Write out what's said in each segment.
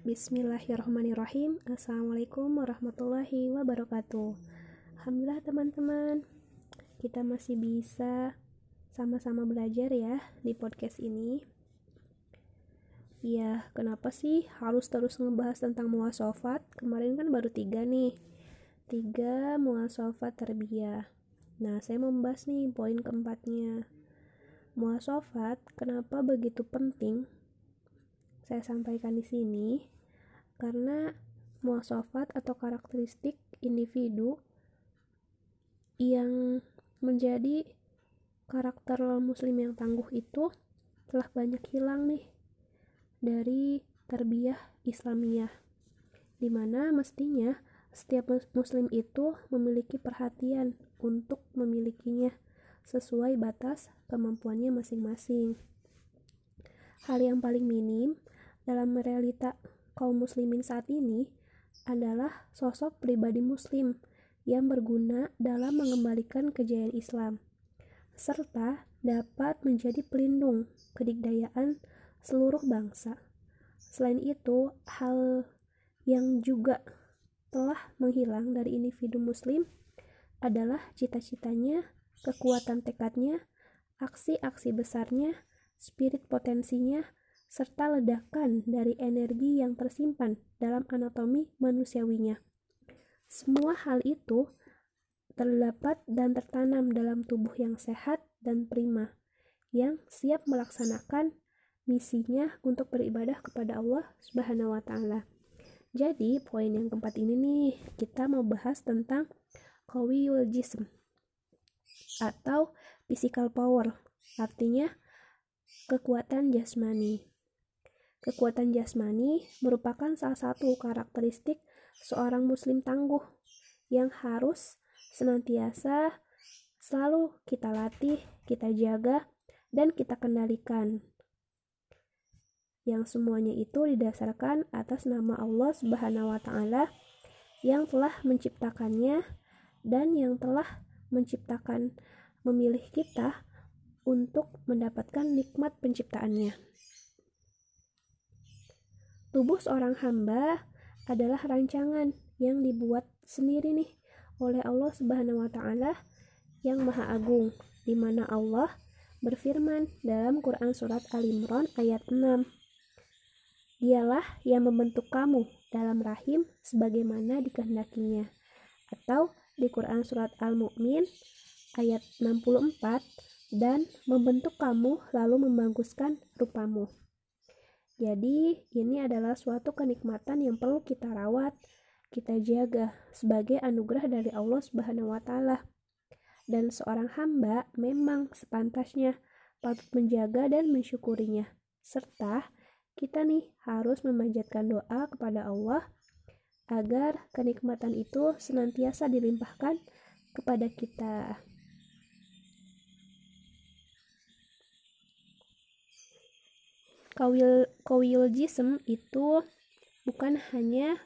Bismillahirrahmanirrahim. Assalamualaikum warahmatullahi wabarakatuh. Alhamdulillah teman-teman. Kita masih bisa sama-sama belajar ya di podcast ini. Ya, kenapa sih harus terus ngebahas tentang muasofat? Kemarin kan baru tiga nih. Tiga muasofat terbiah Nah, saya membahas nih poin keempatnya. Muasofat, kenapa begitu penting saya sampaikan di sini karena muasafat atau karakteristik individu yang menjadi karakter muslim yang tangguh itu telah banyak hilang nih dari terbiah Islamiyah di mana mestinya setiap muslim itu memiliki perhatian untuk memilikinya sesuai batas kemampuannya masing-masing. Hal yang paling minim dalam realita kaum muslimin saat ini adalah sosok pribadi muslim yang berguna dalam mengembalikan kejayaan Islam serta dapat menjadi pelindung kedikdayaan seluruh bangsa. Selain itu, hal yang juga telah menghilang dari individu muslim adalah cita-citanya, kekuatan tekadnya, aksi-aksi besarnya, spirit potensinya, serta ledakan dari energi yang tersimpan dalam anatomi manusiawinya. Semua hal itu terdapat dan tertanam dalam tubuh yang sehat dan prima, yang siap melaksanakan misinya untuk beribadah kepada Allah Subhanahu wa taala. Jadi, poin yang keempat ini nih, kita mau bahas tentang qawiyul jism atau physical power. Artinya kekuatan jasmani. Kekuatan jasmani merupakan salah satu karakteristik seorang muslim tangguh yang harus senantiasa selalu kita latih, kita jaga, dan kita kendalikan. Yang semuanya itu didasarkan atas nama Allah Subhanahu wa taala yang telah menciptakannya dan yang telah menciptakan memilih kita untuk mendapatkan nikmat penciptaannya. Tubuh seorang hamba adalah rancangan yang dibuat sendiri nih oleh Allah Subhanahu wa taala yang Maha Agung di mana Allah berfirman dalam Quran surat Al-Imran ayat 6 Dialah yang membentuk kamu dalam rahim sebagaimana dikehendakinya. Atau di Quran surat Al-Mu'min ayat 64 dan membentuk kamu lalu membaguskan rupamu jadi, ini adalah suatu kenikmatan yang perlu kita rawat, kita jaga sebagai anugerah dari Allah Subhanahu wa taala. Dan seorang hamba memang sepantasnya patut menjaga dan mensyukurinya. Serta kita nih harus memanjatkan doa kepada Allah agar kenikmatan itu senantiasa dilimpahkan kepada kita. Kawil jism itu bukan hanya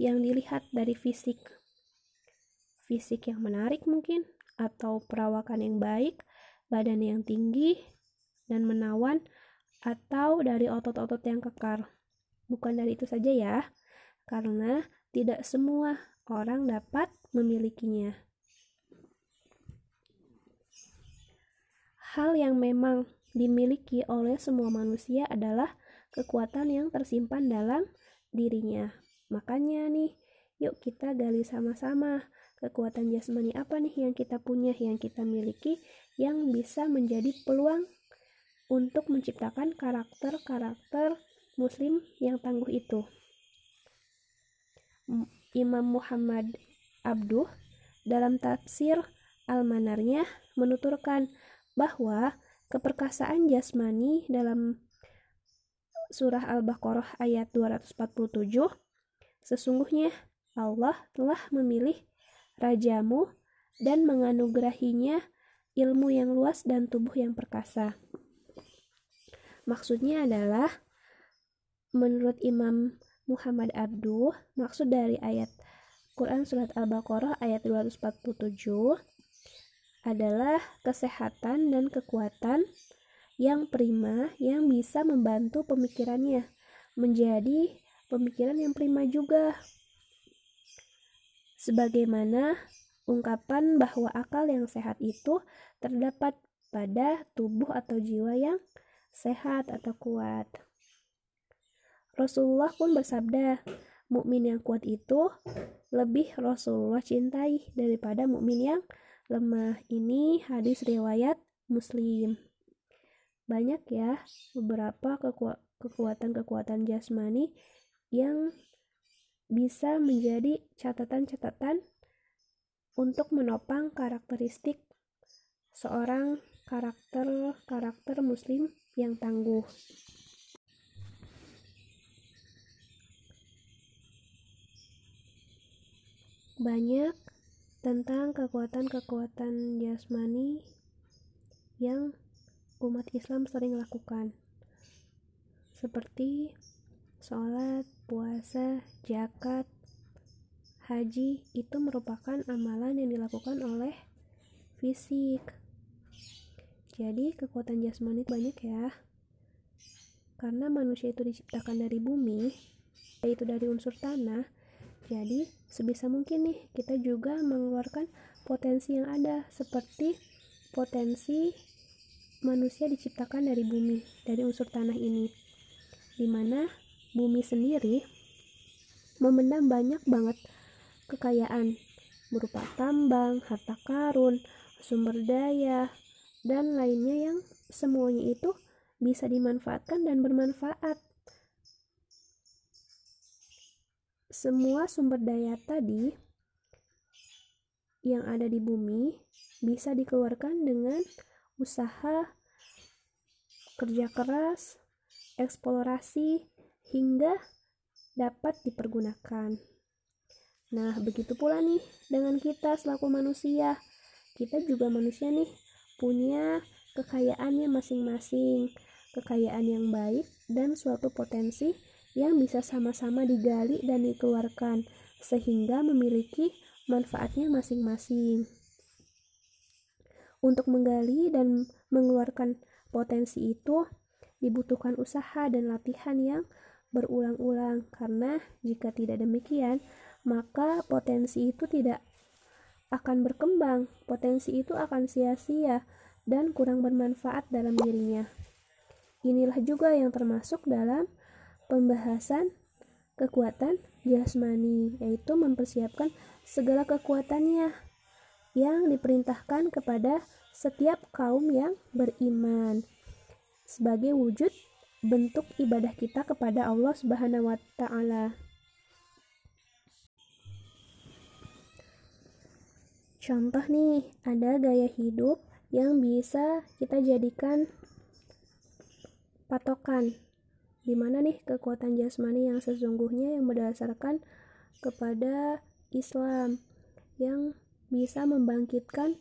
yang dilihat dari fisik. Fisik yang menarik mungkin atau perawakan yang baik badan yang tinggi dan menawan atau dari otot-otot yang kekar. Bukan dari itu saja ya karena tidak semua orang dapat memilikinya. Hal yang memang dimiliki oleh semua manusia adalah kekuatan yang tersimpan dalam dirinya. Makanya nih, yuk kita gali sama-sama kekuatan jasmani apa nih yang kita punya, yang kita miliki, yang bisa menjadi peluang untuk menciptakan karakter-karakter muslim yang tangguh itu. Imam Muhammad Abduh dalam tafsir Al-Manarnya menuturkan bahwa keperkasaan jasmani dalam surah Al-Baqarah ayat 247 sesungguhnya Allah telah memilih rajamu dan menganugerahinya ilmu yang luas dan tubuh yang perkasa. Maksudnya adalah menurut Imam Muhammad Abduh, maksud dari ayat Quran surat Al-Baqarah ayat 247 adalah kesehatan dan kekuatan yang prima yang bisa membantu pemikirannya menjadi pemikiran yang prima juga. Sebagaimana ungkapan bahwa akal yang sehat itu terdapat pada tubuh atau jiwa yang sehat atau kuat. Rasulullah pun bersabda, mukmin yang kuat itu lebih Rasulullah cintai daripada mukmin yang lemah. Ini hadis riwayat Muslim. Banyak ya beberapa kekuatan-kekuatan jasmani yang bisa menjadi catatan-catatan untuk menopang karakteristik seorang karakter-karakter muslim yang tangguh. Banyak tentang kekuatan-kekuatan jasmani yang umat Islam sering lakukan. Seperti sholat, puasa, zakat, haji itu merupakan amalan yang dilakukan oleh fisik. Jadi kekuatan jasmani banyak ya. Karena manusia itu diciptakan dari bumi, yaitu dari unsur tanah, jadi, sebisa mungkin nih kita juga mengeluarkan potensi yang ada seperti potensi manusia diciptakan dari bumi, dari unsur tanah ini. Di mana bumi sendiri memendam banyak banget kekayaan berupa tambang, harta karun, sumber daya, dan lainnya yang semuanya itu bisa dimanfaatkan dan bermanfaat semua sumber daya tadi yang ada di bumi bisa dikeluarkan dengan usaha kerja keras, eksplorasi, hingga dapat dipergunakan. Nah, begitu pula nih dengan kita selaku manusia. Kita juga manusia nih, punya kekayaannya masing-masing, kekayaan yang baik dan suatu potensi yang bisa sama-sama digali dan dikeluarkan sehingga memiliki manfaatnya masing-masing. Untuk menggali dan mengeluarkan potensi itu dibutuhkan usaha dan latihan yang berulang-ulang karena jika tidak demikian maka potensi itu tidak akan berkembang, potensi itu akan sia-sia dan kurang bermanfaat dalam dirinya. Inilah juga yang termasuk dalam pembahasan kekuatan jasmani, yaitu mempersiapkan segala kekuatannya yang diperintahkan kepada setiap kaum yang beriman sebagai wujud bentuk ibadah kita kepada Allah Subhanahu wa taala. Contoh nih, ada gaya hidup yang bisa kita jadikan patokan di mana nih kekuatan jasmani yang sesungguhnya yang berdasarkan kepada Islam yang bisa membangkitkan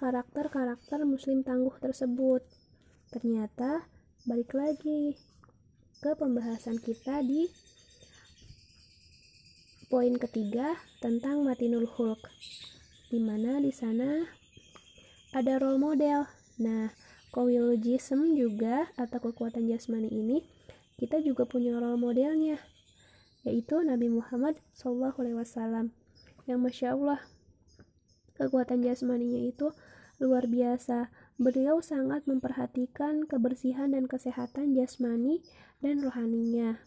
karakter-karakter muslim tangguh tersebut. Ternyata balik lagi ke pembahasan kita di poin ketiga tentang matinul hulk. Di mana di sana ada role model. Nah, Kowilogism juga atau kekuatan jasmani ini kita juga punya role modelnya yaitu Nabi Muhammad SAW yang masya Allah kekuatan jasmaninya itu luar biasa. Beliau sangat memperhatikan kebersihan dan kesehatan jasmani dan rohaninya.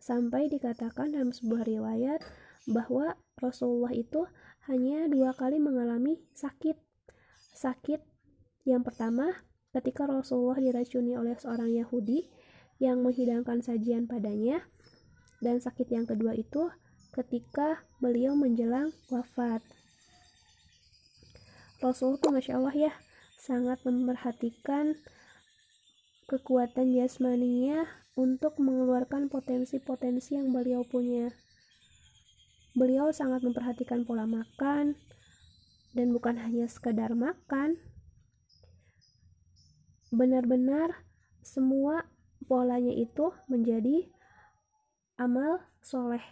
Sampai dikatakan dalam sebuah riwayat bahwa Rasulullah itu hanya dua kali mengalami sakit. Sakit yang pertama ketika Rasulullah diracuni oleh seorang Yahudi yang menghidangkan sajian padanya. Dan sakit yang kedua itu ketika beliau menjelang wafat. Rasul tuh Masya Allah ya sangat memperhatikan kekuatan jasmaninya untuk mengeluarkan potensi-potensi yang beliau punya. Beliau sangat memperhatikan pola makan dan bukan hanya sekedar makan. Benar-benar semua polanya itu menjadi amal soleh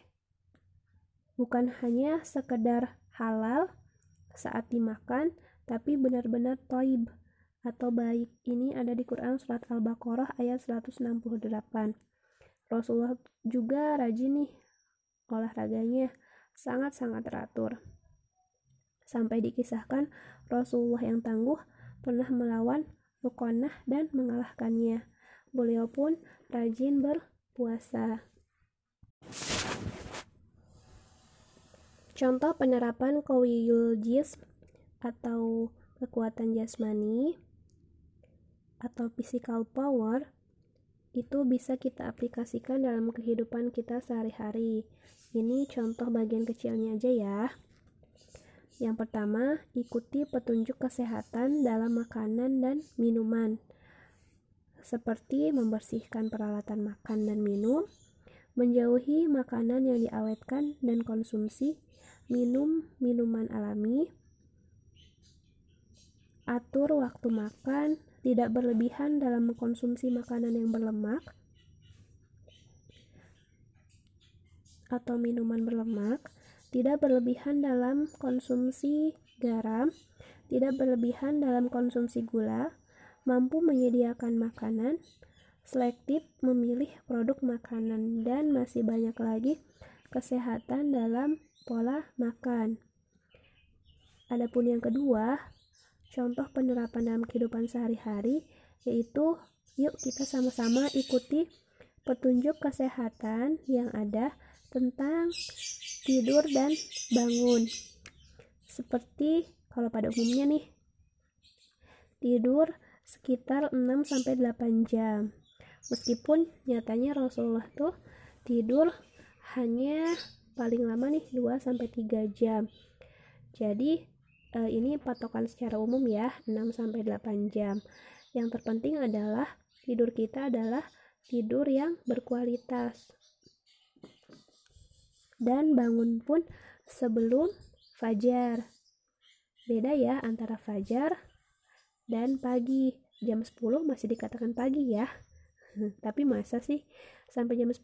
bukan hanya sekedar halal saat dimakan tapi benar-benar toib atau baik ini ada di Quran surat Al-Baqarah ayat 168 Rasulullah juga rajin nih olahraganya sangat-sangat teratur. Sampai dikisahkan Rasulullah yang tangguh pernah melawan Rukonah dan mengalahkannya. Beliau pun rajin berpuasa. Contoh penerapan kawiyul jis atau kekuatan jasmani atau physical power itu bisa kita aplikasikan dalam kehidupan kita sehari-hari. Ini contoh bagian kecilnya aja ya. Yang pertama, ikuti petunjuk kesehatan dalam makanan dan minuman. Seperti membersihkan peralatan makan dan minum, menjauhi makanan yang diawetkan dan konsumsi, minum minuman alami, atur waktu makan, tidak berlebihan dalam mengkonsumsi makanan yang berlemak atau minuman berlemak, tidak berlebihan dalam konsumsi garam, tidak berlebihan dalam konsumsi gula, mampu menyediakan makanan, selektif memilih produk makanan, dan masih banyak lagi kesehatan dalam pola makan. Adapun yang kedua, contoh penerapan dalam kehidupan sehari-hari yaitu yuk kita sama-sama ikuti petunjuk kesehatan yang ada tentang tidur dan bangun. Seperti kalau pada umumnya nih tidur sekitar 6 sampai 8 jam. Meskipun nyatanya Rasulullah tuh tidur hanya paling lama nih 2 sampai 3 jam. Jadi uh, ini patokan secara umum ya 6 sampai 8 jam. Yang terpenting adalah tidur kita adalah tidur yang berkualitas. Dan bangun pun sebelum fajar. Beda ya antara fajar dan pagi. Jam 10 masih dikatakan pagi ya. Tapi masa sih sampai jam 10?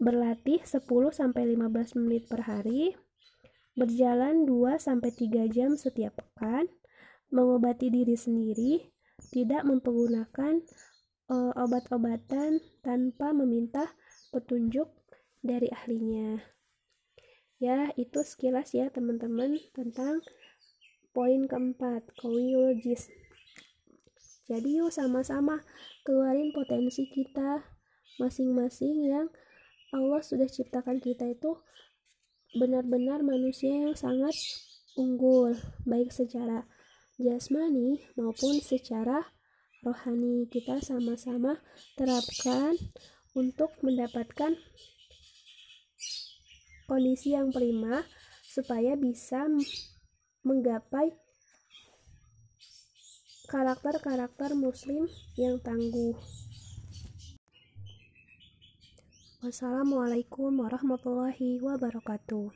Berlatih 10 sampai 15 menit per hari berjalan 2-3 jam setiap pekan, mengobati diri sendiri, tidak mempergunakan uh, obat-obatan tanpa meminta petunjuk dari ahlinya. Ya, itu sekilas ya teman-teman tentang poin keempat, kowiologis. Jadi yuk sama-sama keluarin potensi kita masing-masing yang Allah sudah ciptakan kita itu benar-benar manusia yang sangat unggul, baik secara jasmani maupun secara rohani. Kita sama-sama terapkan untuk mendapatkan kondisi yang prima supaya bisa menggapai karakter-karakter muslim yang tangguh. Wassalamualaikum warahmatullahi wabarakatuh.